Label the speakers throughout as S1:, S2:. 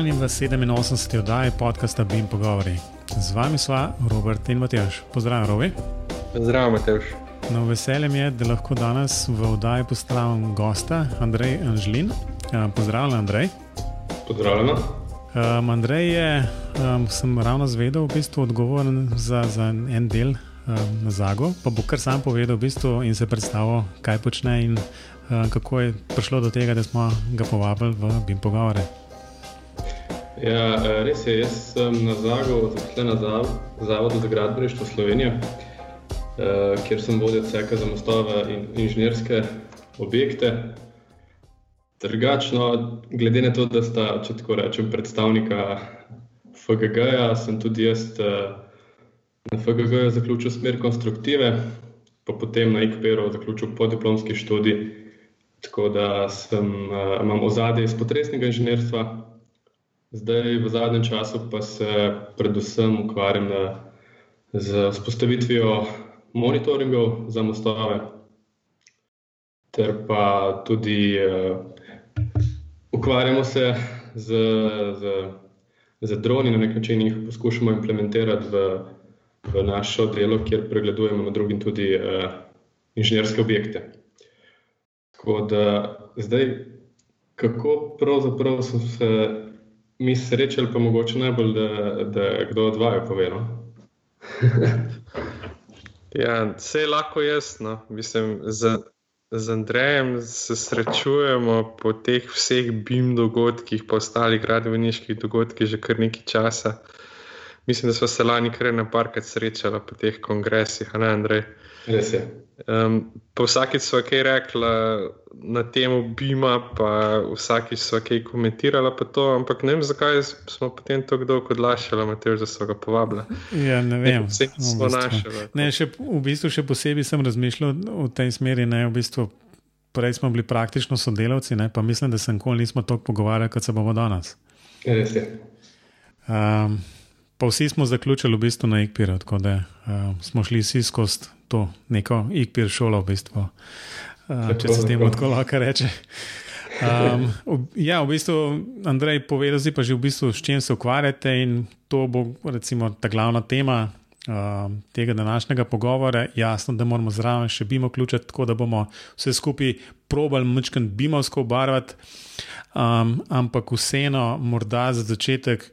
S1: Pozdravljeni v 87. oddaji podcasta Bim Pogovori. Z vami sva Robert in Matejš. Pozdravljen, Robi.
S2: Zdravo, Matejš.
S1: No, veselje mi je, da lahko danes v oddaji pozdravim gosta, Andrej Anžlin. Pozdravljen, Andrej.
S2: Pozdravljeno.
S1: Um, Andrej je, um, sem ravno zvedel, v bistvu odgovoren za, za en del um, na Zago, pa bo kar sam povedal v bistvu in se predstavil, kaj počne in um, kako je prišlo do tega, da smo ga povabili v Bim Pogovore.
S2: Ja, eh, res je, jaz sem na Zago, zaposlen na Zavodu za gradbeništvo Slovenije, eh, kjer sem vodil ceka za mostove in inženirske objekte. Drugačno, glede na to, da sta, če tako rečem, predstavnika FGG-ja, sem tudi jaz eh, na FGG-ju zaključil smer konstruktive, pa potem na IKPR-u zaključil podiplomski študij. Tako da sem, imam ozadje iz potresnega inženirstva, Zdaj, v zadnjem času pa se predvsem ukvarjam na, z vzpostavitvijo monitoringov za mostove, ter pa tudi uh, ukvarjamo se z, z, z droni, na nek način jih poskušamo implementirati v, v našo delo, kjer pregledujemo med drugim tudi uh, inženirske objekte. Tako da zdaj, kako pravzaprav sem se mi srečali, pa mogoče najbolj, da, da kdo od vaju povedal.
S3: ja, vse je lahko jasno. Mislim, z, z Andrejem se srečujemo po teh vseh BIM dogodkih, po ostalih gradbeniških dogodkih, že kar nekaj časa. Mislim, da smo se lani kar na parkrat srečali po teh kongresih, ne Andrej?
S2: Res je.
S3: Um, po vsakič so kaj rekla na temo Bima, pa vsakič so kaj komentirala, to, ampak ne vem, zakaj smo potem tako dolgo odlašali, da so ga povabili.
S1: Ja, ne vem,
S3: vse smo našli.
S1: Ne, še, v bistvu še posebej sem razmišljal v tej smeri. Ne, v bistvu, prej smo bili praktično sodelavci, ne, pa mislim, da se nikoli nismo tako pogovarjali, kot se bomo danes.
S2: Res je.
S1: Um, pa vsi smo zaključili v bistvu na IKPR, tako da uh, smo šli vsi skozi to neko ikpir šolo, v bistvu, uh, če se temu tako lahko reče. Um, ja, v bistvu, Andrej, povedal si pa že, v bistvu, s čim se ukvarjate in to bo recimo ta glavna tema. Uh, tega današnjega pogovora, jasno, da moramo zraven še bimo vključiti, tako da bomo vse skupaj probali mečkati bimovsko obarvati, um, ampak vseeno, morda za začetek,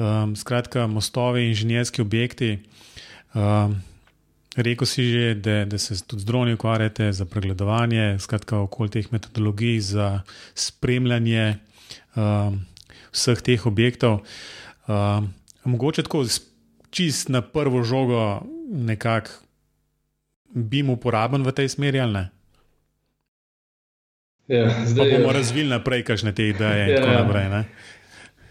S1: um, skratka, mostovi, inženirski objekti, um, Rekl si že, da, da se tudi z droni ukvarjate za pregledovanje, skratka, okoli teh metodologij za spremljanje um, vseh teh objektov. Um, mogoče tako čist na prvo žogo nekako bi mu uporaben v tej smeri ali ne?
S2: Ja, zdaj,
S1: pa bomo razvili naprej, kakšne te ideje
S2: ja,
S1: tako naprej. Ne?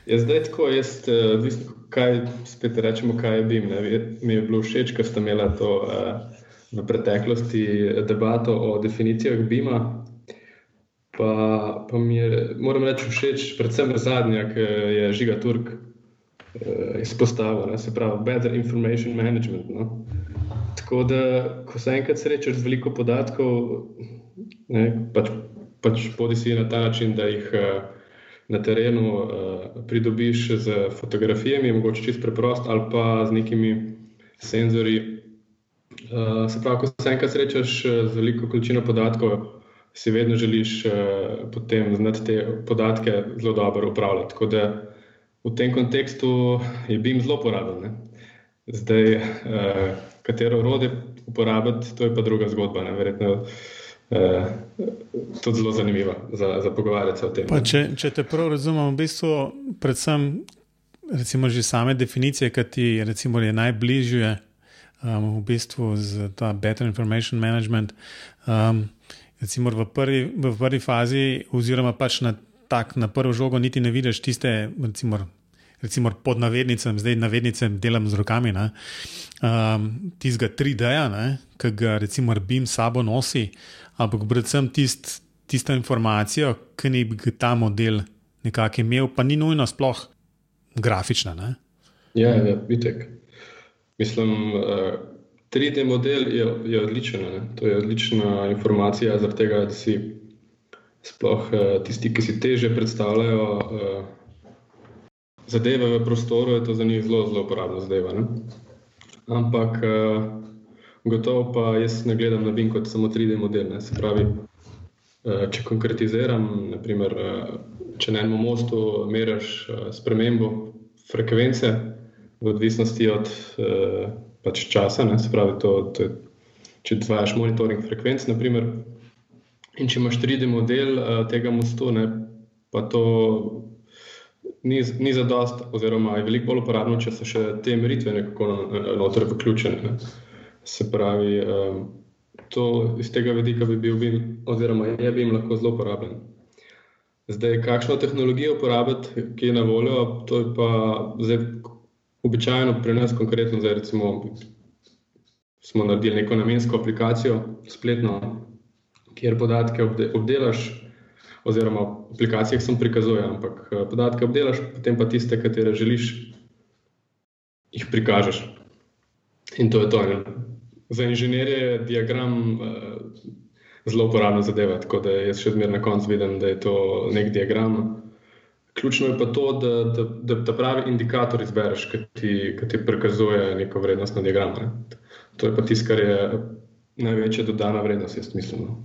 S2: Ja, zdaj tako, jaz, eh, odvisno, kaj spet rečemo, kaj je BIM. Ne? Mi je bilo všeč, ker ste imeli to uh, v preteklosti debato o definicijah BIM-a. Pa, pa mi je, moram reči, všeč, predvsem zadnja, ki je Žiga Turk uh, izpostavil, se pravi, Better Information Management. No? Tako da, ko se enkrat srečaš z veliko podatkov, ne, pač, pač podi si na ta način, da jih. Uh, na terenu uh, pridobiš z fotografijami, mogoče čisto preprost, ali pa z nekimi senzori. Uh, se pravi, ko se enkrat srečaš eh, z veliko količino podatkov, si vedno želiš uh, potem znati te podatke zelo dobro upravljati. Tako da v tem kontekstu je BIM zelo uporaben. Zdaj, uh, katero orodje uporabiti, to je pa druga zgodba. Ne? Verjetno eh, tudi zelo zanimivo za, za pogovarjati o tem.
S1: Pa, če, če te prav razumem, v bistvu, predvsem recimo, že same definicije, ki ti recimo, je najbližje um, v bistvu z ta Better Information Management. Um, recimo v prvi, v prvi fazi, oziroma pač na, tak, na prvo žogo, niti ne vidiš tiste. Recimo, Recimo pod navednicami, zdaj navednice delam z rokami, um, tistega 3D-ja, ki ga recimo BIM sabo nosi, ampak predvsem tist, tisto informacijo, ki ne bi ta model nekako imel, pa ni nujno sploh grafična. Ne?
S2: Ja, ja, vitek. Mislim, uh, eh, 3D model je, je odličen. Ne? To je odlična informacija, zaradi tega, da si sploh uh, tisti, ki si teže predstavljajo. Uh, zadeve v prostoru, je to za njih zelo, zelo uporabna zadeva. Ne? Ampak uh, gotovo pa jaz ne gledam na BIM kot samo 3D model. Ne? Se pravi, uh, če konkretiziram, naprimer, uh, če na enem mostu meriš uh, spremembo frekvence v odvisnosti od uh, pač časa, ne? se pravi, to, to če izvajaš monitoring frekvenc, naprimer, in če imaš 3D model uh, tega mostu, ne? pa to ni, ni za dost, oziroma je veliko bolj uporabno, če so še te meritve nekako noter vključene. Ne. Se pravi, to iz tega vidika bi bil, BIM, oziroma je bil lahko zelo uporabljen. Zdaj, kakšno tehnologijo uporabiti, ki je na voljo, to je pa zdaj običajno pri nas, konkretno, zdaj recimo, smo naredili neko namensko aplikacijo, spletno, kjer podatke obdelaš oziroma v aplikacijah sem prikazuje, ampak eh, podatke obdelaš, potem pa tiste, katere želiš, jih prikažeš. In to je to. Ne? Za inženirje je diagram uh, zelo uporabna zadeva, tako da jaz še zmeraj na koncu vidim, da je to nek diagram. Ključno je pa to, da, da, da, da pravi indikator izbereš, ki ti, ti prikazuje neko vrednost na diagramu. To je pa tisto, kar je največja dodana vrednost, jaz mislim. No.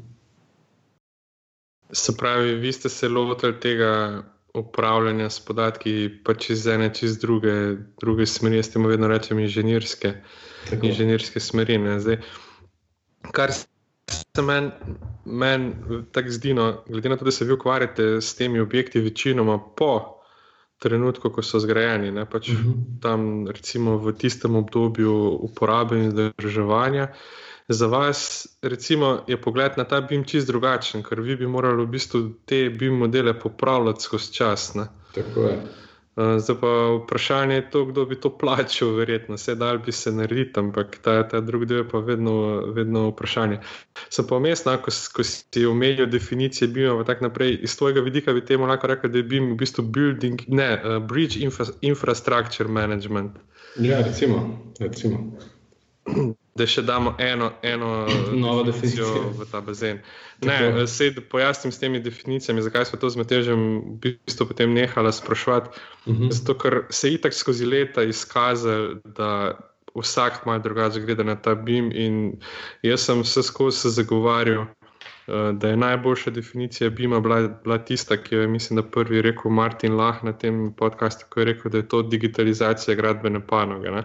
S3: Se pravi, vi ste se lotili tega upravljanja s podatki, pa čez ene, čez druge, druge smeri, s tem vedno rečem inženirske, inženirske smeri. Zdaj, kar se meni men tako zdi, no, glede na to, da se vi ukvarjate s temi objekti, večinoma po trenutku, ko so zgrajeni, ne, pač uh mhm. -huh. tam recimo v tistem obdobju uporabe in zdrževanja za vas, recimo, je pogled na ta BIM čist drugačen, ker vi bi morali v bistvu te BIM modele popravljati skozi čas. Ne?
S2: Tako je.
S3: Uh, zdaj pa vprašanje je to, kdo bi to plačal, verjetno, vse dal bi se narediti, ampak ta, ta drugi del je pa vedno, vedno vprašanje. Se pa umestno, ko, ko si omenil definicije BIM, pa tako naprej, iz tvojega vidika bi temu lahko rekel, da je BIM v bistvu building, ne, uh, bridge infra, infrastructure management.
S2: Ja, recimo. recimo
S3: da še damo eno, eno
S2: novo definicijo
S3: v ta bazen. Ne, sej, pojasnim s temi definicijami, zakaj smo to z Matežem v bistvu potem nehali sprašovati. Uh mhm. -huh. Zato, ker se je itak skozi leta izkazalo, da vsak malo drugače gleda na ta BIM, in jaz sem vse skozi zagovarjal. Eh, da je najboljša definicija BIM-a bila, bila tista, ki jo je, mislim, da prvi rekel Martin Lah na tem podkastu, ko je rekel, da je to digitalizacija gradbene panoge. Uh,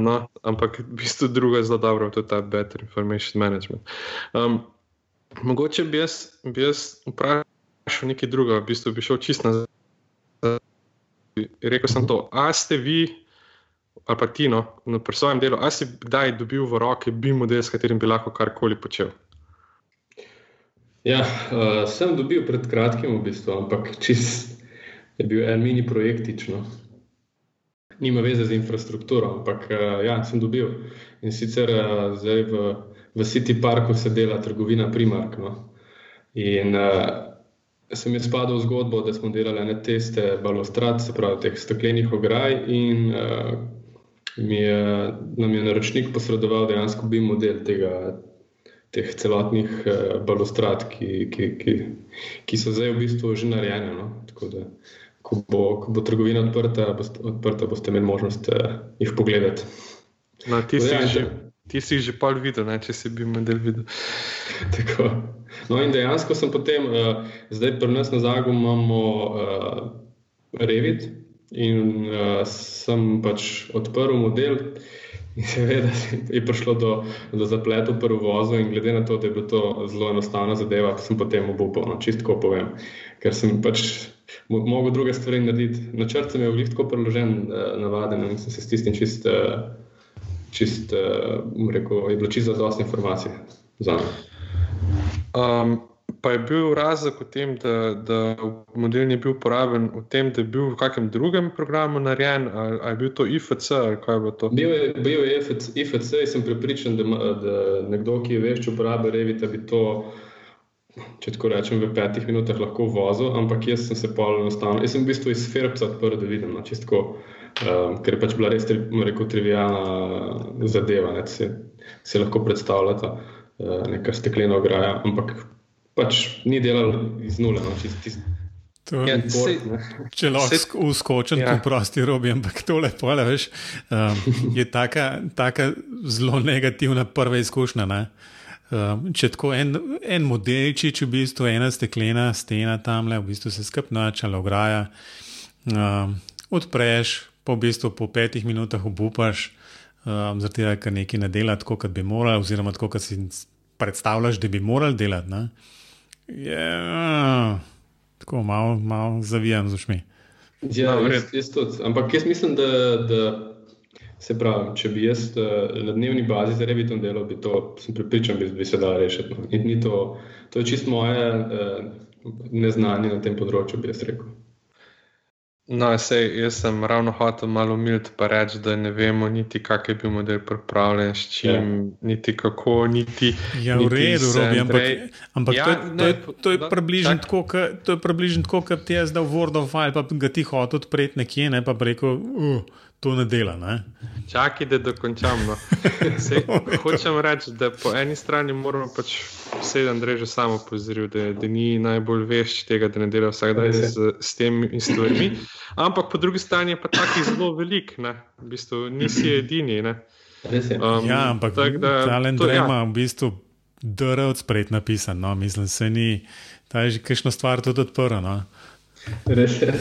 S3: no, ampak v bistvu druga je zelo dobra, to je ta Better Information Management. Um, mogoče bi jaz, bi jaz vprašal nekaj drugega, v bistvu bi šel čist nazaj. Rekel sem to, a ste vi, ali pa ti, no, pri svojem delu, a si kdaj dobil v roke BIM model, s katerim bi lahko karkoli počel?
S2: Ja, uh, sem dobil pred kratkim, v bistvu, ampak čist je bil en mini projektično. Nima veze z infrastrukturo, ampak uh, ja, sem dobil. In sicer uh, zdaj v, v City Parku se dela trgovina Primark. No? In uh, sem jaz spadal v zgodbo, da smo delali ne teste balostrad, se pravi teh steklenih ograj. In uh, mi je, nam je naročnik posredoval dejansko bi model tega teh celotnih uh, balustrad, ki, ki, ki, ki so zdaj v bistvu že narejene. No? Da, ko, bo, ko bo trgovina odprta, boste, odprta, boste imeli možnost uh, jih pogledati.
S3: No, ti, si ja, že, ti si jih že pol videl, ne, če si bi model videl.
S2: Tako. No, in dejansko sem potem, uh, zdaj pri nas na Zagu imamo uh, Revit in uh, sem pač odprl model. In seveda je prišlo do, do zapletov pri vozu, in glede na to, da je bilo to zelo enostavna zadeva, sem potem obupal, no, čistko povem. Ker sem pač mogel druge stvari narediti. Načrt sem bil tako preložen, uh, navaden in sem se s tistim čist, uh, čist uh, rekel, je bilo čisto dosti informacij za me.
S3: Um, pa je bil razlog v tem, da, da model ni bil uporaben, v tem, da je bil v kakšnem drugem programu narejen, ali, ali je bil to IFC ali kaj bo to?
S2: Bil je, bil je IFC in sem pripričan, da, da nekdo, ki je veš, če uporablja Revit, bi to. Če tako rečem, v petih minutah lahko vozil, ampak jaz sem se pa enostavno. Jaz sem v bistvu iz Ferbca odprl, da vidim, no, čistko, um, ker je pač bila res rekel, trivijalna zadeva. Ne, se, se lahko predstavljata uh, neka steklena ograja, ampak pač ni delal iz nule. No, čist, čist.
S1: To, ja, se, če lahko uskočim, ja. tu prosti robi, ampak to lepo, da veš, um, je taka, taka zelo negativna prva izkušnja. Um, če tako en, en modelčič, v bistvu ena steklena stena tam le, v bistvu se skrpnača, ograja, um, odpreš, po, v bistvu po petih minutah obupaš, um, zaradi tega, ker nekaj ne dela tako, kot bi moral, oziroma tako, kot si predstavljaš, da bi moral delati. Ne? Yeah tako malo, malo zavijam z ušmi.
S2: Ja, jaz, jaz tudi. Ampak jaz mislim, da, da se pravi, če bi jaz uh, na dnevni bazi za revitom delal, bi to, sem pripričan, bi, bi se dal rešiti. No. In ni to, to je čisto moje uh, neznanje na tem področju, bi jaz rekel.
S3: No, sej, jaz sem ravno hotel malo umilt pa reči, da ne vemo niti, kak je bil model pripravljen, s čim, ja. niti kako, niti.
S1: Ja, v redu, robi, ampak, ampak ja, to, je, to, je, to je približno tako, to je približno tako, kot ti je zdaj Word of File, pa ga ti hotel odpreti nekje, ne pa rekel, uh, to ne dela. Ne?
S3: Čakaj, da dokončam. No. Se, hočem reči, da po eni strani moramo pač vse, da Andrej že samo pozoril, da, da ni najbolj veš tega, da ne dela vsak dan s, s temi stvarmi. Ampak po drugi strani je pa takih zelo velik, ne? v bistvu nisi edini.
S1: Um, ja, ampak Talent ja. ima v bistvu DRL spred napisan, no? mislim, se ni, ta je že kakšno stvar tudi odprla. No?
S2: Res je.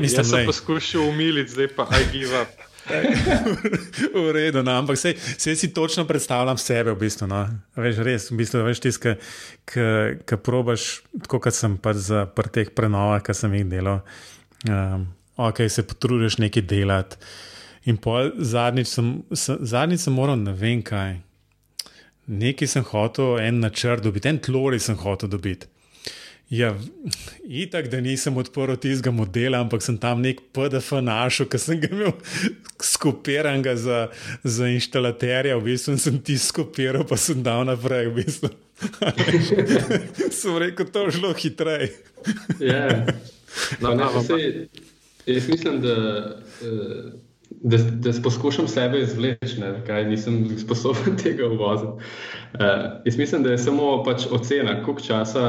S3: Mislim, da sem poskušal umiliti, zdaj pa aj give up.
S1: v redu, no, ampak se, se si točno predstavljam sebe, v bistvu. No. Veš, res, v bistvu, veš, tisk, ki probaš, tako kot sem pa za teh prenovah, ki sem jih delal, um, ok, se potrudiš nekaj delati. In zadnjič sem, zadnjič sem moral, ne vem kaj, nekaj sem hotel, en načrt dobiti, en tlori sem hotel dobiti. Ja, itak, da nisem odprl tistega modela, ampak sem tam nek PDF našel, ki sem ga imel skopiran za, za inštalaterja, v bistvu sem ti skopiral, pa sem dal naprej. V bistvu. sem rekel, to je zelo hitreje.
S2: yeah. no, no, jaz mislim, da. Uh, Da, da poskušam sebe izvleči, kaj nisem sposoben tega uvoziti. Uh, jaz mislim, da je samo pač ocena, koliko časa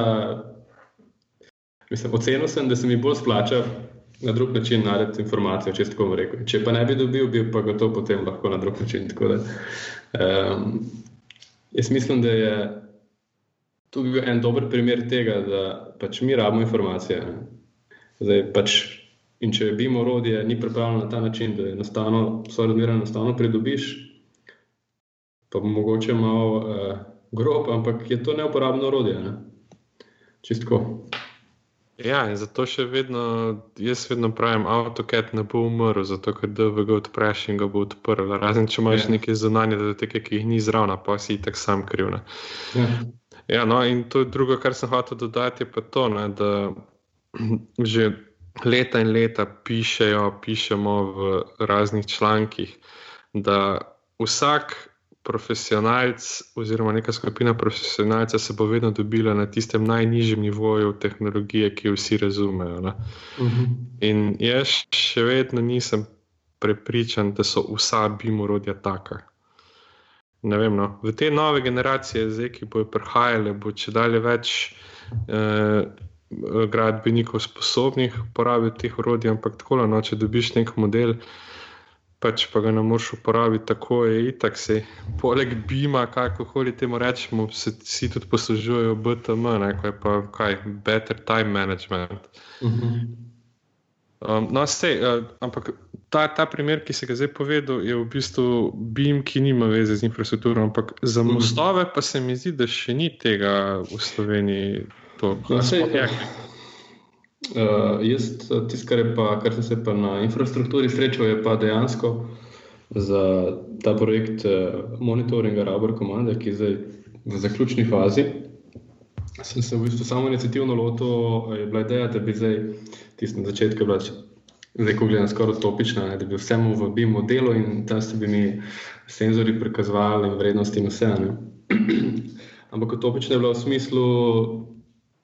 S2: Mislim, ocenil sem, da se mi bolj splača na drug način narediti informacijo, če tako rečem. Če pa ne bi dobil, bi pa gotovo potem lahko na drug način. Da, um, jaz mislim, da je tu en dober primer tega, da pač mi rabimo informacije. Zdaj, pač, in če bi imel orodje, ni pripravljeno na ta način, da je enostavno, so razmerno enostavno pridobiš, pa mogoče malo uh, grob, ampak je to neuporabno orodje. Ne? Čistko.
S3: Ja, in zato še vedno, jaz vedno pravim, avtoket ne bo umrl, zato ker DVG odpreš in ga bo odprl. Razen če imaš ja. neke zunanje dateke, ki jih ni zravna, pa si tako sam kriv. Ja. ja, no, in to je drugo, kar sem hotel dodati, je pa to, ne, da že leta in leta pišejo, pišemo v raznih člankih, da vsak profesionalc oziroma neka skupina profesionalcev se bo vedno dobila na tistem najnižjem nivoju tehnologije, ki jo vsi razumejo. Uh mhm. -huh. In jaz še vedno nisem prepričan, da so vsa bimorodja taka. Ne vem, no. V te nove generacije, zdaj, ki bojo prihajale, bo če dalje več eh, gradbenikov sposobnih uporabiti teh orodij, ampak tako, no, če dobiš nek model pač pa ga ne moreš uporabiti tako, je itak se. Poleg Bima, kako koli temu rečemo, se vsi tudi poslužujejo BTM, ne, kaj pa kaj, Better Time Management. Um, no, sej, uh, ampak ta, ta primer, ki se ga zdaj povedal, je v bistvu BIM, ki nima veze z infrastrukturo, ampak za mhm. mostove pa se mi zdi, da še ni tega v Sloveniji. To, no, sej,
S2: Uh, jaz, tisto, kar, kar sem se pa na infrastrukturi srečal, je pa dejansko za ta projekt uh, monitoringa Rabor Command, ki je zdaj v zaključni fazi. Sem se v bistvu samo inicijativno lotil, je bila ideja, da bi zdaj tisto na začetku bila. Zdaj, ko gledam, skoraj utopična, da bi vsemu v BIM modelu in tam se bi mi senzori prikazovali vrednosti in vse. Ampak utopična je bila v smislu,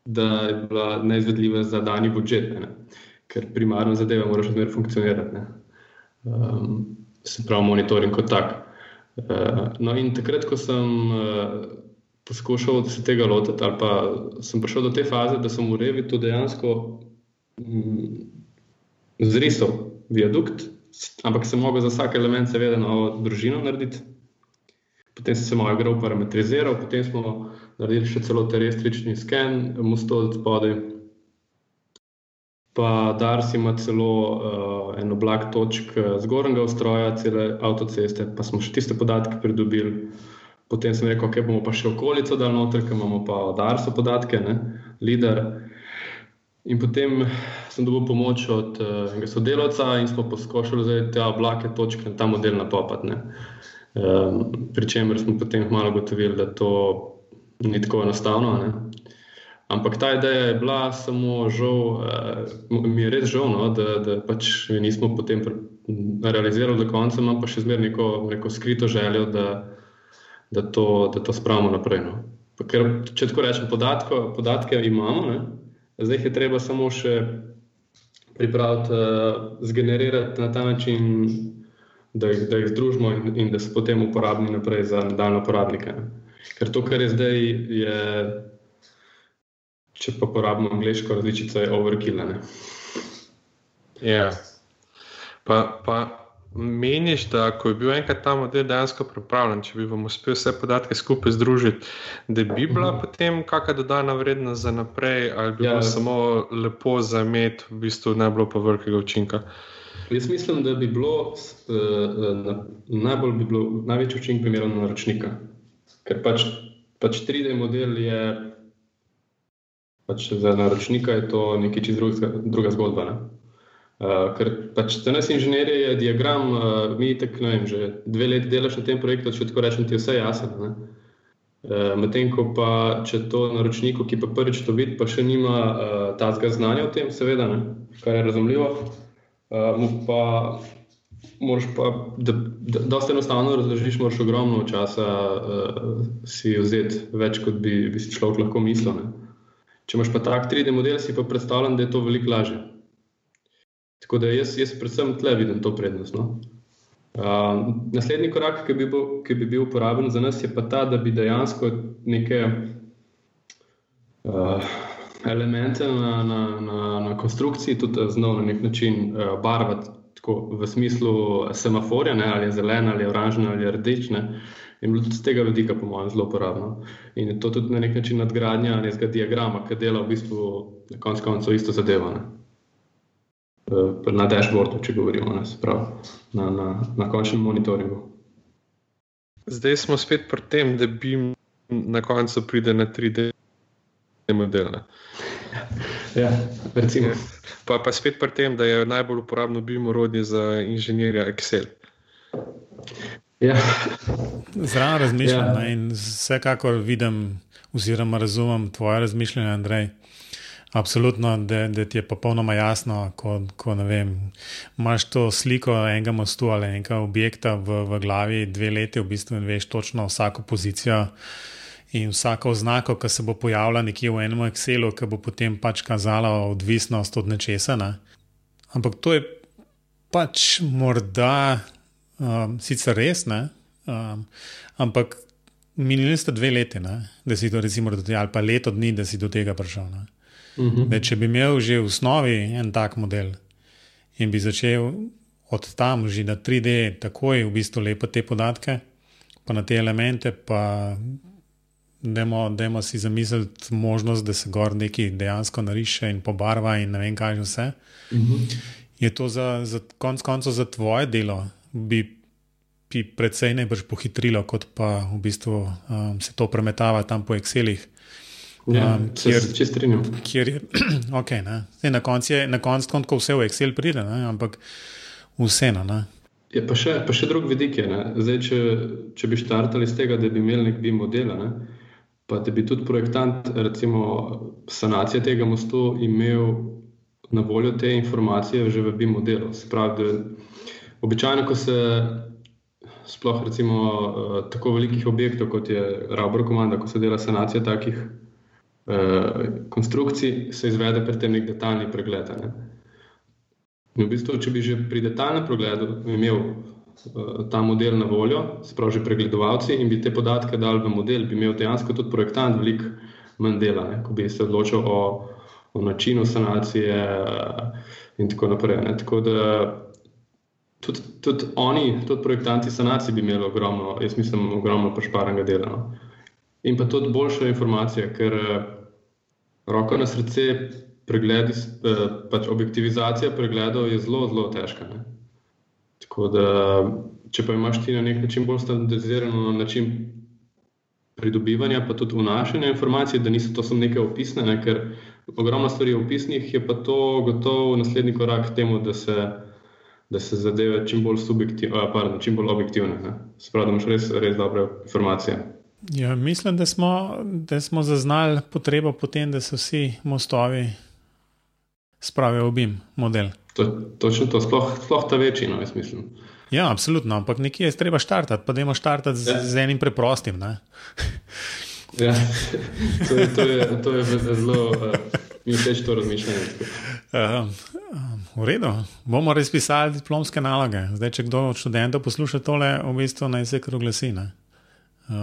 S2: da je bila neizvedljiva za dani budžet, ne? ker primarno zadeva mora še vedno funkcionirati. Um, se pravi, monitoring kot tak. Uh, no, in takrat, ko sem uh, poskušal se tega lotiti, ali pa sem prišel do te faze, da sem v revi to dejansko mm, zrisal, viadukt, ampak sem mogel za vsak element, seveda, novo družino narediti. Potem sem se malo igral, parametriziral, potem smo naredili še celo terestrični sken, mostov od spodaj. Pa Dars ima celo uh, en oblak točk zgornjega ustroja, cele avtoceste, pa smo še tiste podatke pridobili. Potem sem rekel, da okay, bomo pa še okolico dal noter, ker imamo pa od Darsa podatke, ne, LIDAR. In potem sem dobil pomoč od uh, sodelavca in smo poskušali zdaj te oblake točke na ta model napopati. Um, Pričemer smo potem malo gotovili, da to ni tako enostavno. Ne. Ampak ta ideja je bila samo žal, uh, mi je res žal, no, da, da pač nismo potem realizirali do konca, imam pa še zmeraj neko, neko skrito željo, da, da, to, da to spravimo naprej. No. Ker, če tako rečem, podatko, podatke imamo, ne, zdaj jih je treba samo še pripraviti, uh, zgenerirati na ta način da jih, da jih združimo in, in da so potem uporabni naprej za nadaljne uporabnike. Ker to, kar je zdaj, je, če pa uporabimo angliško različico, je overkill.
S3: Ja. Pa, pa meniš, da ko je bil enkrat ta model dejansko pripravljen, če bi vam uspel vse podatke skupaj združiti, da bi bila uh mhm. -huh. potem kakšna dodana vrednost za naprej, ali bi ja. bilo samo lepo za imeti, v bistvu ne bilo pa velikega učinka. Uh,
S2: Jaz mislim, da bi bilo uh, najbolj bi bilo največji učinek primerno na naročnika. Ker pač, pač 3D model je pač za naročnika je to nekaj čez druga, druga zgodba. Ne? Uh, ker pač za nas inženirje je diagram, uh, mi tako ne vem, že dve leti delaš na tem projektu, če tako rečem, ti je vse jasno. Uh, Medtem ko pa če to naročniku, ki pa prvič to vidi, pa še nima uh, tazga znanja o tem, seveda, ne? kar je razumljivo. Uh, pa moraš pa, da, da, da se enostavno razložiš, moraš ogromno časa uh, si vzeti, več kot bi, bi si človek lahko mislil. Ne. Če imaš pa tak 3D model, si pa predstavljam, da je to veliko lažje. Tako da jaz, jaz predvsem tle vidim to prednost. No. Uh, naslednji korak, ki bi, bo, ki bi bil uporaben za nas, je pa ta, da bi dejansko neke. Uh, elemente na, na, na, na konstrukciji tudi znal na nek način uh, barvati, tako v smislu semaforja, ne, ali je zelen, ali je oranžen, ali je rdeč. Ne. In bilo tudi z tega vidika, po mojem, zelo uporabno. In je to tudi na nek način nadgradnja nekega diagrama, ki dela v bistvu na koncu koncev isto zadevo. Ne. Eh, na dashboardu, če govorimo, ne, prav, na, na, na končnem monitoringu.
S3: Zdaj smo spet pri tem, da bi na koncu pride na 3D model. Ne.
S2: Ja, recimo.
S3: Pa, pa spet pri tem, da je najbolj uporabno bil urodje za inženirja Excel.
S2: Ja.
S1: Zraven razmišljam ja. in vsekakor vidim, oziroma razumem tvoje razmišljanje, Andrej. Absolutno, da, da ti je popolnoma jasno, ko, ko vem, imaš to sliko enega mostu ali enega objekta v, v glavi, dve leti, v bistvu veš točno vsako pozicijo. In vsaka oznaka, ki se bo pojavila nekje v enem Excelu, ki bo potem pač kazala odvisnost od nečesa. Ne? Ampak to je pač morda um, sicer res, um, ampak minili ste dve leti, ne? da si to recimo do tega, ali pa leto dni, da si do tega prišel. Uh mhm. -huh. Če bi imel že v osnovi en tak model in bi začel od tam že na 3D, takoj v bistvu lepo te podatke, pa na te elemente, pa da ima si zamisliti možnost, da se gor nekaj dejansko nariše in pobarva in ne vem, kaj že vse. Uh mhm. -huh. Je to za, za konec koncev za tvoje delo, bi, bi predvsej najbrž pohitrilo, kot pa v bistvu um, se to premetava tam po Excelih.
S2: Ja, um, kjer, se strinjam.
S1: Okay, na koncu je na konc, vse v Excel pride, ne? ampak vseeno.
S2: Je pa, še, pa še drug vidik je, Zdaj, če, če bi štartali z tega, da bi imeli nek bi model, ne? Pa da bi tudi projektant, recimo, sanacije tega mostu imel na voljo te informacije že v BIM modelu. Spravi, običajno, ko se sploh recimo uh, tako velikih objektov, kot je Raubor komanda, ko se dela sanacija takih uh, konstrukcij, se izvede pri tem nek detaljni pregled. Ne? In v bistvu, če bi že pri detaljnem pregledu imel ta model na voljo, spravi že pregledovalci in bi te podatke dali v model, bi imel dejansko tudi projektant veliko manj dela, ne, ko bi se odločil o, o načinu sanacije in tako naprej. Ne. Tako da tudi, tudi oni, tudi projektanti sanacije bi imeli ogromno, jaz mislim, ogromno pašparanga dela. No. In pa tudi boljša informacija, ker roko na srce, pregledi, pač objektivizacija pregledov je zelo, zelo težka. Ne. Tako da, če pa imaš ti na nek način bolj standardizirano način pridobivanja, pa tudi vnašanja informacij, da niso to samo neke opisne, ne, ker ogromno stvari je opisnih, je pa to gotovo naslednji korak k temu, da se, da se zadeve čim bolj, pardon, čim bolj objektivne. Spravi, da imaš res, res dobre informacije.
S1: Ja, mislim, da smo, da smo zaznali potrebo po tem, da se vsi mostovi spravijo v BIM model.
S2: To, točno to, sploh, sploh ta večina, jaz mislim.
S1: Ja, absolutno, ampak nekje je treba štartati, pa da imamo štartati z, ja. z enim preprostim.
S2: ja, to je, to je, to je zelo, uh, mi všeč to razmišljanje.
S1: Uh, v redu, bomo res pisali diplomske naloge. Zdaj, če kdo od študentov posluša tole, v bistvu naj se kar oglasi. Uh,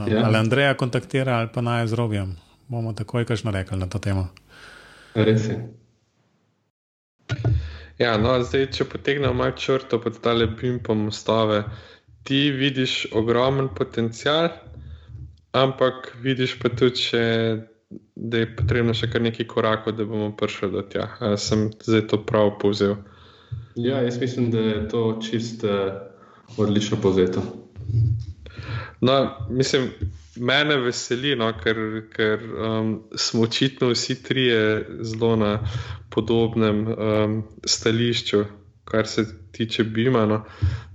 S1: ja. Ali Andreja kontaktira, ali pa naj z robijem. Bomo takoj kašno rekli na to temo.
S2: Res je.
S3: Ja, no, zdaj, če potegnemo malo črto pod tale BIM pa mostove, ti vidiš ogromen potencial, ampak vidiš pa tudi, še, da je potrebno še kar nekaj korakov, da bomo prišli do tja. Ali sem zdaj to prav povzel?
S2: Ja, jaz mislim, da je to čist uh, odlično povzeto.
S3: No, mislim, mene veseli, no, ker, ker um, smo očitno vsi trije zelo na podobnem um, stališču, kar se tiče Bima. No,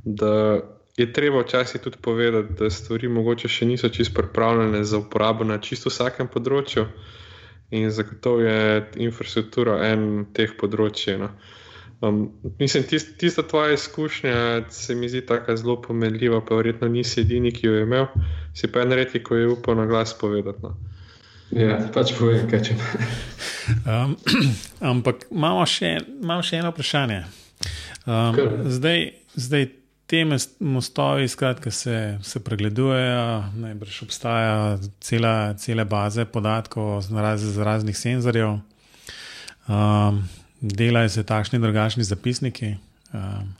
S3: da je treba včasih tudi povedati, da stvari mogoče še niso čisto pripravljene za uporabo na čisto vsakem področju, in zagotovo je infrastruktura en teh področji. No. Um, mislim, tist, tista tvoja izkušnja se mi zdi tako zelo pomenljiva, pa verjetno nisi edini, ki jo je imel. Si pa en redki, ko je upal na glas povedati. No.
S2: Ja, pač povem, kaj če.
S1: um, ampak imamo še, imamo še eno vprašanje. Um, zdaj, zdaj te mostovi, skratka, se, se pregledujejo, najbrž obstaja cela, cele baze podatkov z, raz, z raznih senzorjev. Um, delajo se takšni drugačni zapisniki. Um,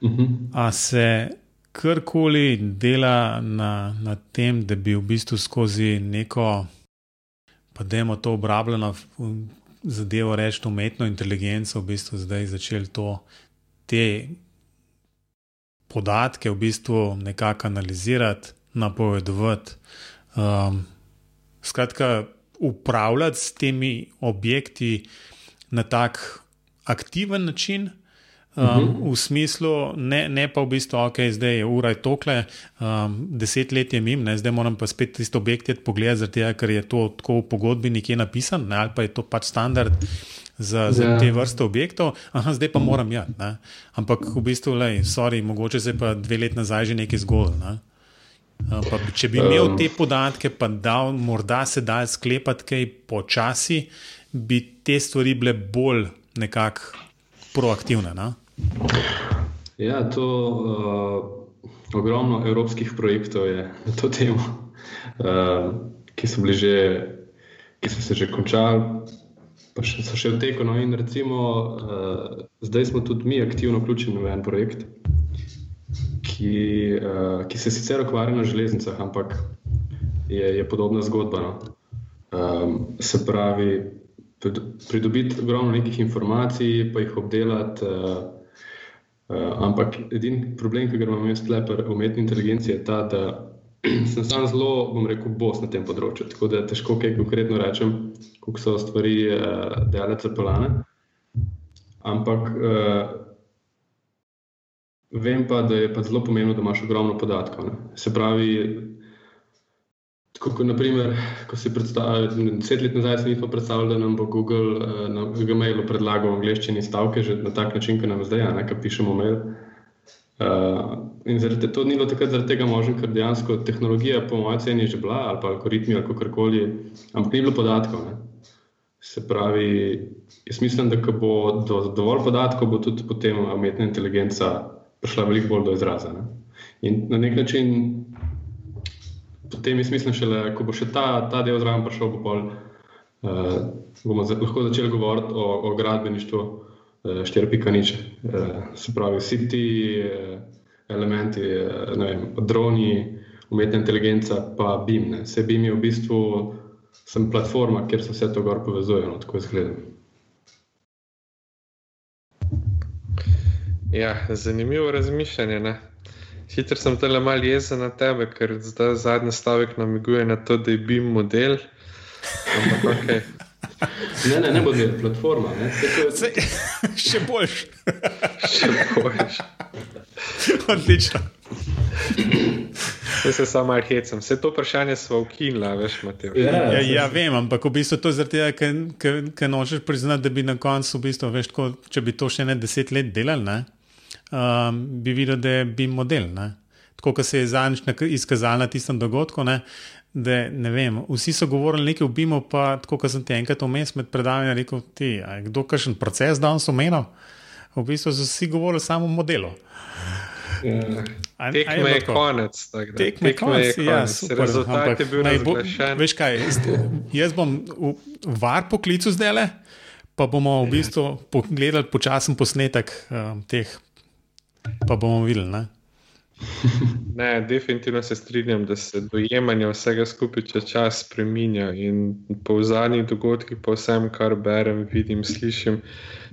S1: uh -huh. A se karkoli dela na, na tem, da bi v bistvu skozi neko, pa da imamo to obrabljeno zadevo, reči umetno inteligenco, v bistvu zdaj začeli to, te podatke v bistvu nekako analizirati, napovedovati. Um, skratka, upravljati s temi objekti, na tak aktiven način. Um, uh -huh. V smislu, ne, ne pa v bistvu, ok, zdaj je ura tokle, um, deset let je mim, zdaj moram pa spet tisto objekt pogledati, tega, ker je to tako v pogodbi nekje napisano, ne, ali pa je to pač standard za, za ja. te vrste objektov, aha, zdaj pa moram ja. Ne. Ampak v bistvu, lej, sorry, mogoče se pa dve let nazaj že nekaj zgodilo. Ne. Uh, če bi imel um. te podatke, pa da morda se da sklepati kaj počasi, bi te stvari bile bolj nekako proaktivne. Na?
S2: Ja, to uh, ogromno evropskih projektov je na to temo, uh, ki, so že, ki so se že končali, pa še, so še v teku. No, in recimo, uh, zdaj smo tudi mi aktivno vključeni v en projekt, ki, uh, ki se sicer ukvarja na železnicah, ampak je, je podobna zgodba. No. Um, se pravi, pridobiti ogromno nekih informacij, pa jih obdelati. Uh, uh, ampak edini problem, ki ga imam jaz tukaj pri umetni inteligenci, je ta, da sem sam zelo, bom rekel, bos na tem področju. Tako da težko kaj konkretno rečem, kako so stvari uh, delale cepelane. Ampak uh, vem pa, da je pa zelo pomembno, da imaš ogromno podatkov. Ne. Se pravi, Tako kot, naprimer, ko si predstavljal, deset let nazaj si nismo predstavljali, da nam bo Google uh, na Gmailu predlagal angliščine stavke, že na tak način, kot nam zdaj, ne, ki pišemo mail. Uh, in zaradi to ni bilo takrat zaradi tega možno, ker dejansko tehnologija, po mojem, ceni že bila, ali pa algoritmi, ali kakorkoli, ampak ni bilo podatkov. Ne. Se pravi, jaz mislim, da bo do, dovolj podatkov, bo tudi potem umetna inteligenca prišla veliko bolj do izraza. Ne? In na nek način, potem jaz mislim, šele, ko bo še ta, ta del zraven prišel, bo bolj, uh, bomo za, lahko začeli govoriti o, o gradbeništvu uh, 4.0. Uh, se pravi, vsi ti uh, elementi, uh, vem, droni, umetna inteligenca, pa BIM. Vse BIM je v bistvu sem platforma, kjer se vse to gor povezuje, no, tako izgledam.
S3: Ja, zanimivo razmišljanje. Ne? Sicer sem tele malo jezen na tebe, ker zdaj zadnji stavek namiguje na to, da je BIM model. Ampak, okay.
S2: Ne, ne, ne bo model, platforma. Ne?
S1: Se, še boljš.
S3: še boljš.
S1: Odlično.
S3: Jaz se samo hecam. Vse to vprašanje smo ukinili, veš, Matej.
S1: Ja, ja, ja, vem, ampak v bistvu to je zaradi tega, ker nočeš priznati, da bi na koncu, v bistvu, veš, tako, če bi to še ne deset let delali, ne, um, bi videl, da je bi model. Ne. Tako kot se je zadnjič izkazalo na tistem dogodku. Ne, Da, ne vem, vsi so govorili nekaj o BIM-u, pa tako kot sem ti enkrat vmes med predavanjem rekel, ti, kdo kakšen proces danes omenil. V bistvu so vsi govorili samo o modelu.
S3: Ja. Tekme je konec.
S1: Tekme je konec, ja, super.
S3: Rezultat Ampak, je bil najboljši.
S1: Veš kaj, jaz bom v var poklicu zdaj le, pa bomo v bistvu pogledali počasen posnetek um, teh, pa bomo videli. Ne?
S3: Ne, definitivno se strinjam, da se dojemanje vsega skupaj čez čas spremenja. Po zadnjih dogodkih, po vsem, kar berem, vidim, slišim,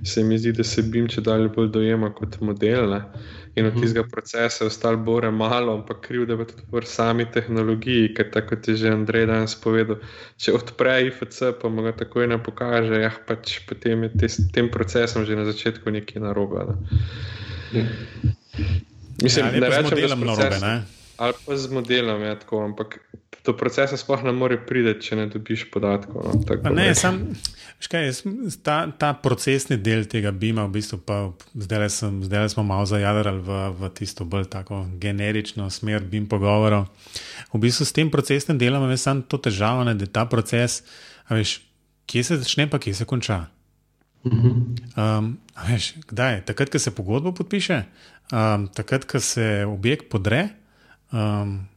S3: se mi zdi, da se BIM če dalje bolj dojema kot model. Ne? In od mhm. tistega procesa je ostalo bore malo, ampak kriv, da je tudi v sami tehnologiji, ker tako kot je že Andrej danes povedal, če odpre IFC, pa mu ga takoj ne pokaže, ja, pač potem je s tem procesom že na začetku nekaj narobe. Ne?
S1: Mislim, ja, ne, ne rečem, da je to narobe.
S3: Ali pa z modelom, ja, tako, ampak do procesa sploh ne more priti, če ne dobiš podatkov. No,
S1: ne, sam, škaj, ta, ta procesni del tega bima, v bistvu pa zdaj, sem, zdaj smo malo zajadrali v, v tisto bolj tako generično smer bim pogovorov. V bistvu s tem procesnim delom je samo to težavo, ne, da ta proces, veš, kje se začne, pa kje se konča. Um, veš, kdaj? Takrat, ko se pogodba podpiše, um, takrat, ko se objekt podre. Um,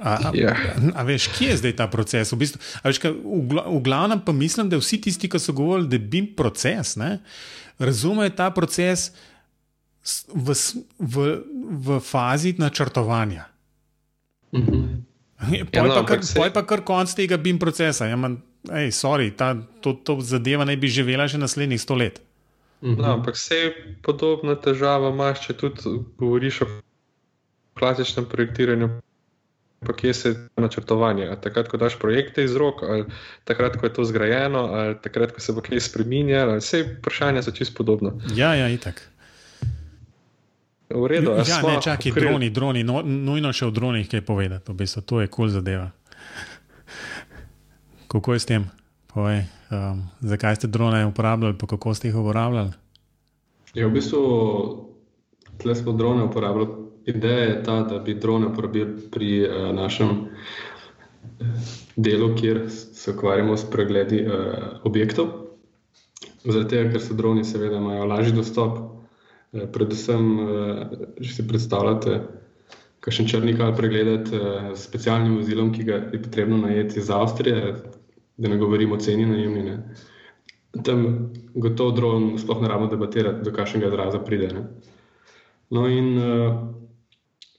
S1: A, a, yeah. Ja. a, a veš, kje je zdaj ta proces? V, bistvu, veš, kaj, v, v glavnem pa mislim, da vsi tisti, ki so govorili, da je bil proces, ne, razumejo ta proces v, v, v fazi načrtovanja. Mm -hmm. Poj ja, no, pa, se... pa kar konc tega BIM procesa. Ja, man, ej, sorry, ta, to, to zadeva naj bi živela še naslednjih sto let.
S3: -hmm. no, ampak vse podobna težava imaš, če tudi govoriš o klasičnem projektiranju. Pa kje se načrtovanje? A takrat, ko daš projekte iz rok, ali takrat, ko je to zgrajeno, ali takrat, ko se bo kaj spremenjalo, vse vprašanja so čisto podobne.
S1: Ja, ja, itak.
S3: V redu, ja,
S1: ne, čakaj, droni, droni, no, nujno še o dronih kaj povedati, v bistvu, to je kul cool zadeva. Kako je s tem? Povej, um, zakaj ste drone uporabljali, pa kako ste jih uporabljali?
S2: Ja, v bistvu, tle smo drone uporabljali. Ideja je ta, da bi drone uporabili pri uh, našem eh, delu, kjer se ukvarjamo s pregledi uh, objektov. Zaradi tega, ker so droni, seveda, imajo lažji dostop. Uh, predvsem, uh, če si predstavljate, kakšen črnik ali pregledati uh, s specialnim vozilom, ki ga je potrebno najeti iz Avstrije, da ne govorimo o ceni najemnine. Tam gotovo dron sploh ne rabimo debatirati, do kakšnega izraza pride. Ne? No in uh,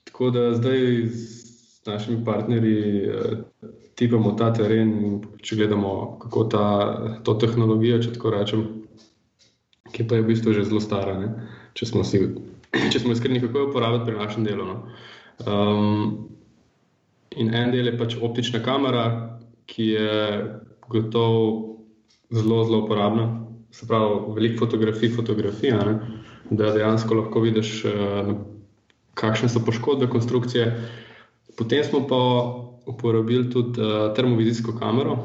S2: tako da zdaj z našimi partnerji uh, tipamo ta teren in če gledamo, kako ta to tehnologijo, če tako rečem, ki pa je v bistvu že zelo stara, ne? če smo, si, če smo iskreni, kako jo uporabljati pri našem delu. No? Um, in en del je pač optična kamera, ki je gotovo zelo, zelo uporabna. Se pravi, veliko fotografij, fotografija, ne? da dejansko lahko vidiš, uh, kakšne so poškodbe konstrukcije. Potem smo pa uporabili tudi uh, termovizijsko kamero,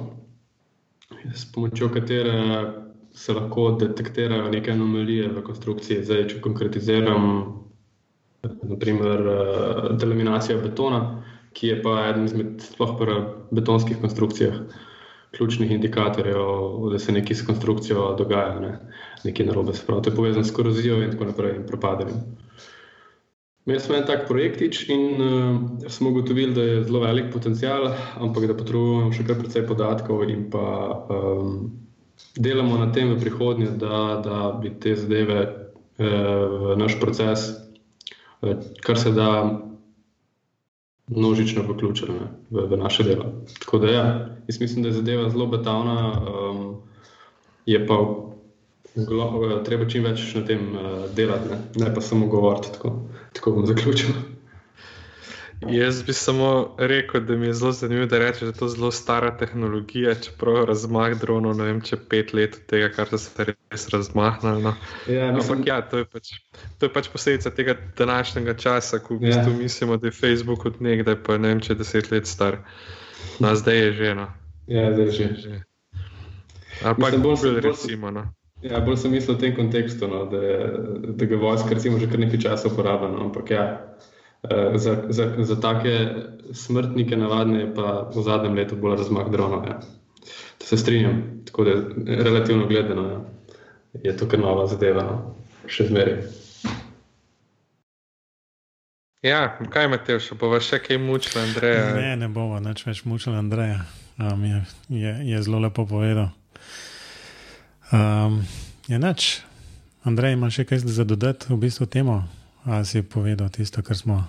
S2: s pomočjo katere se lahko detektirajo neke anomalije v konstrukciji. Zdaj, če konkretiziram, naprimer, uh, delaminacija betona, ki je pa eden izmed sploh pri betonskih konstrukcijah ključnih indikatorjev, da se nekaj s konstrukcijo dogaja, ne? nekaj narobe. Spravo. To je povezano s korozijo in tako naprej in propadanjem. Imeli smo en tak projektič in uh, smo ugotovili, da je zelo velik potencial, ampak da potrebujemo še kar precej podatkov in pa um, delamo na tem v prihodnje, da, da bi te zadeve uh, naš proces, uh, kar se da množično vključili v, v naše delo. Tako da ja, jaz mislim, da je zadeva zelo betavna, um, je pa Glo, treba čim več na tem uh, delati, ne? ne pa samo govoriti. Tako, tako bom zaključil.
S3: Jaz bi samo rekel, da mi je zelo zanimivo, da rečeš, da je to zelo stara tehnologija, čeprav razmah dronov, ne vem, če pet let od tega, kar so se res razmahnili. No. Ja, mislim... Ampak ja, to je, pač, to je pač posledica tega današnjega časa, ko v bistvu ja. mislimo, da je Facebook od nekdaj, pa ne vem, če je deset let star. No, zdaj je že eno.
S2: Ja, zdaj je že. že.
S3: Ampak Google, recimo. No.
S2: Ja, bolj sem mislil v tem kontekstu, no, da, da ga vojska recimo, že kar nekaj časa uporablja. No, ampak ja, za, za, za take smrtnike navadne je pa v zadnjem letu bolj razmah dronov. Ja. To se strinjam, tako da relativno gledano ja. je to kar nova zadeva, no. še zmeraj.
S3: Ja, kaj imate še, bo še kaj mučilo, Andreja?
S1: Ne, ne bomo več mučili, Andreja. Um, je, je, je zelo lepo povedal. Um, je noč, Andrej, imaš še kaj za dodati v bistvu temu, ali si povedal tisto, kar smo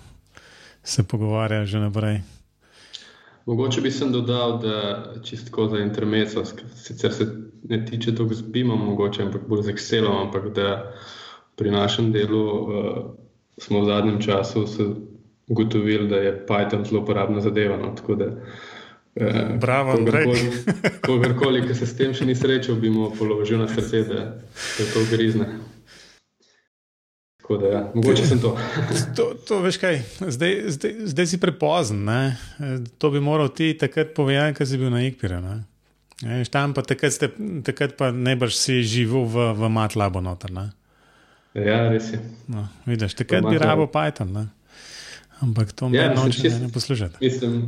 S1: se pogovarjali že naprej?
S2: Mogoče bi sem dodal, da čistko za intermeco, sicer se ne tiče tega z BIM-om, mogoče, ampak bolj z Excelom, ampak da pri našem delu uh, smo v zadnjem času ugotovili, da je Python zelo uporabna zadeva. No,
S1: Eh, Bravo, Andrej.
S2: Kogarkoli, ki se s tem še ni srečal, bi mu položil na srce, da je to grizne. Da, ja. Mogoče sem to.
S1: to, to veš kaj, zdaj, zdaj, zdaj si prepozen. Ne? To bi moral ti takrat povedati, ker si bil na Ikpiru. Tam pa takrat, ste, takrat pa najbrž si živel v, v Matlabu noter. Ne?
S2: Ja, res je.
S1: No, vidiš, takrat bi rabo Python. Ne? Ampak to mi ja, noče ne poslušati.
S2: Mislim,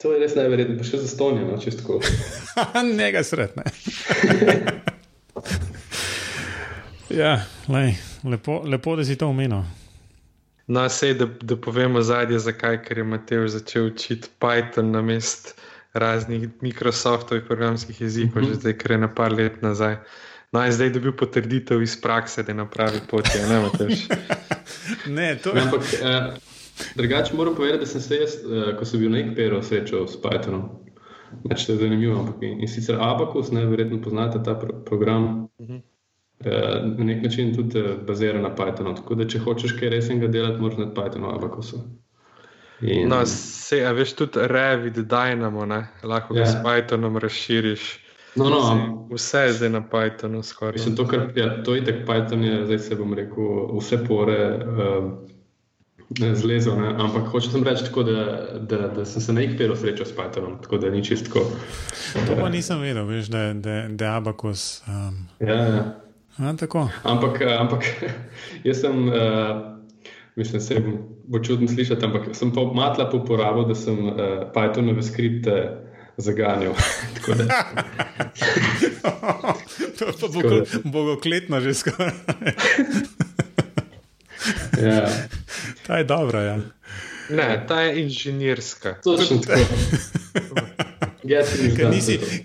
S2: To je res najverjetneje, pa še za stonje, no, tako.
S1: Nega sretne. ja, lej, lepo, lepo, da si to omenil.
S3: No, sej, da, da povemo zadnje, zakaj, ker je Matej začel učiti Python na mest raznih Microsoftovih programskih jezikov, uh -huh. že zdaj, ker je na par let nazaj. No, in zdaj je dobil potrditev iz prakse, da je na pravi poti. Ne,
S1: ne, to je.
S2: Ampak, uh, Drugače moram povedati, da sem se jaz, uh, ko sem bil na Ekperu, srečal s Pythonom. Več to je zanimivo. Ampak, in sicer Abacus, ne verjetno poznate ta pro program, uh -huh. Uh, na nek način tudi uh, bazira na Pythonu. Tako da, če hočeš kaj resnega delati, moraš na Pythonu Abacusu.
S3: In... No, se, a veš tudi Revit, Dynamo, ne? lahko ga yeah. s ja. Pythonom razširiš.
S2: No, no,
S3: vse je zdaj na Pythonu.
S2: Mislim, to, kar, ja, to je tako Python, je zdaj se bom rekel, vse pore. Uh, zlezel. Ne? Ampak hočem reči, tako, da, da, da sem se na IKP-u srečal s Pythonom, tako da ni čistko.
S1: To pa nisem vedel, veš, da, je Abakus. Um...
S2: Ja, ja.
S1: A,
S2: ampak, ampak jaz sem, uh, mislim, se bo čudno slišati, ampak sem pa matla po uporabu, da sem uh, Pythonove skripte zaganjal.
S1: to pa bo bogokletno že skoraj.
S2: ja.
S1: Ta je dobra. Ja.
S3: Ne, ta je inženirska.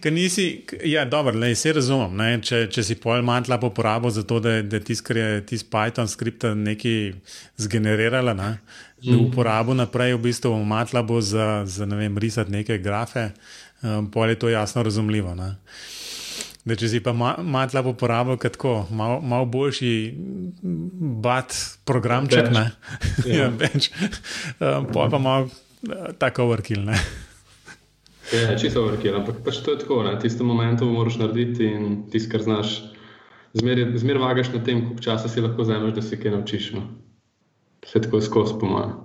S1: Ker nisi, ja, dobro, le, se razumem. Ne, če, če si pol mantla poporabo za to, da, da tisti, kar je tisti Python skript nekaj zgenerirala, ne, mm. da uporabo naprej v bistvu mantla bo za, za ne vem, risati neke grafe, um, pol je to jasno razumljivo. Ne. Da, če si pa malo slabo uporabil, tako malo mal boljši bat programček, ne ja. več, um, pa pa malo uh, tako overkill. Ne?
S2: Ja, čisto overkill, ampak pač to je tako. Na tistem momentu moraš narediti in tisto, kar znaš, zmeraj zmer vagaš na tem, koliko časa si lahko vzameš, da se kaj naučiš. No. Vse tako skozi, po mojem,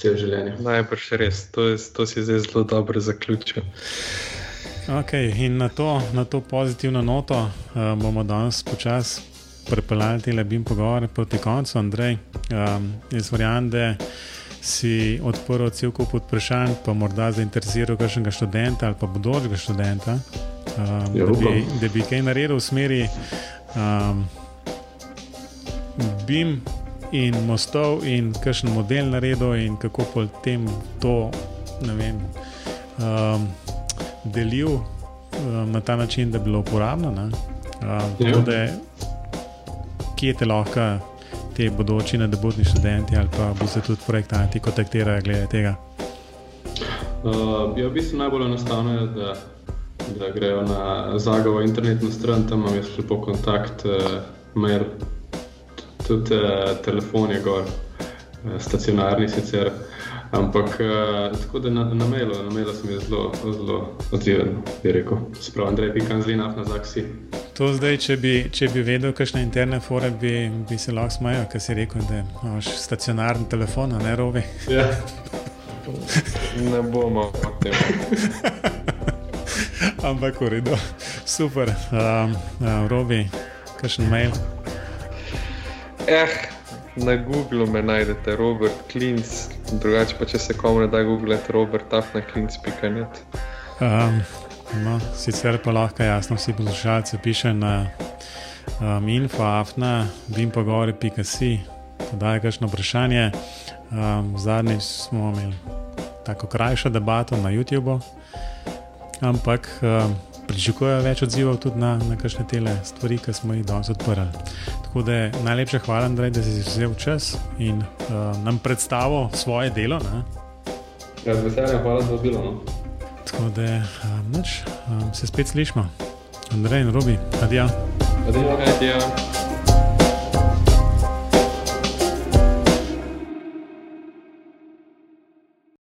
S2: cel življenje.
S3: Najbrž res, to, je, to si zdaj zelo dobro zaključil.
S1: Okay, in na to, na to pozitivno noto uh, bomo danes počasi prepeljali te lebim pogovore proti koncu. Andrej, um, jaz verjamem, da si odprl cel kup vprašanj, pa morda zainteresiral kakšnega študenta ali pa bodočega študenta, um, ja, da, bi, da bi kaj naredil v smeri um, BIM in mostov, in kakšen model naredil, in kako potem to vem, um, delil um, na ta način, da bi bilo uporabno. Um, ja. da, kje te lahko ti bodoči nadobudni študenti ali pa bo se tudi projektanti kontaktirajo glede tega?
S2: Uh, ja, v bistvu najbolj enostavno je, da, da grejo na Zagovo internetno stran, tam imam jaz lepo kontakt, uh, mail, tudi uh, telefon je gor, uh, stacionarni sicer. Ampak uh, tako da na, na mailu, na mailu sem zelo, zelo odziven, bi rekel. Sprav Andrej Pikanzlina na Zaksi.
S1: To zdaj, če bi, če bi vedel, kakšne interne fore bi, bi se lahko smejal, ker si rekel, da imaš stacionarni telefon, ne rovi.
S2: Ja.
S3: ne bomo o tem.
S1: Ampak v redu, super. Um, uh, rovi, kakšen mail?
S3: Eh, na Googlu me najdete, Robert Klinc, drugače pa če se komu ne da googlati, Robert Afnaklinc.net.
S1: Um, no, sicer pa lahko jasno vsi poslušalci piše na um, infoafna, bimpogori.si, da je kakšno vprašanje. Um, zadnjič smo imeli tako krajšo debato na YouTubu, ampak um, pričakujejo več odzivov tudi na, na kakšne tele stvari, ki smo jih danes odprli. Tako da najlepša hvala, Andrej, da si vzel čas in uh, nam predstavil svoje delo.
S2: Ja, z veseljem, hvala za obilo. No?
S1: Tako da um, noč, um, se spet slišmo. Andrej in Robi, adijo.
S2: Adijo.
S3: adijo.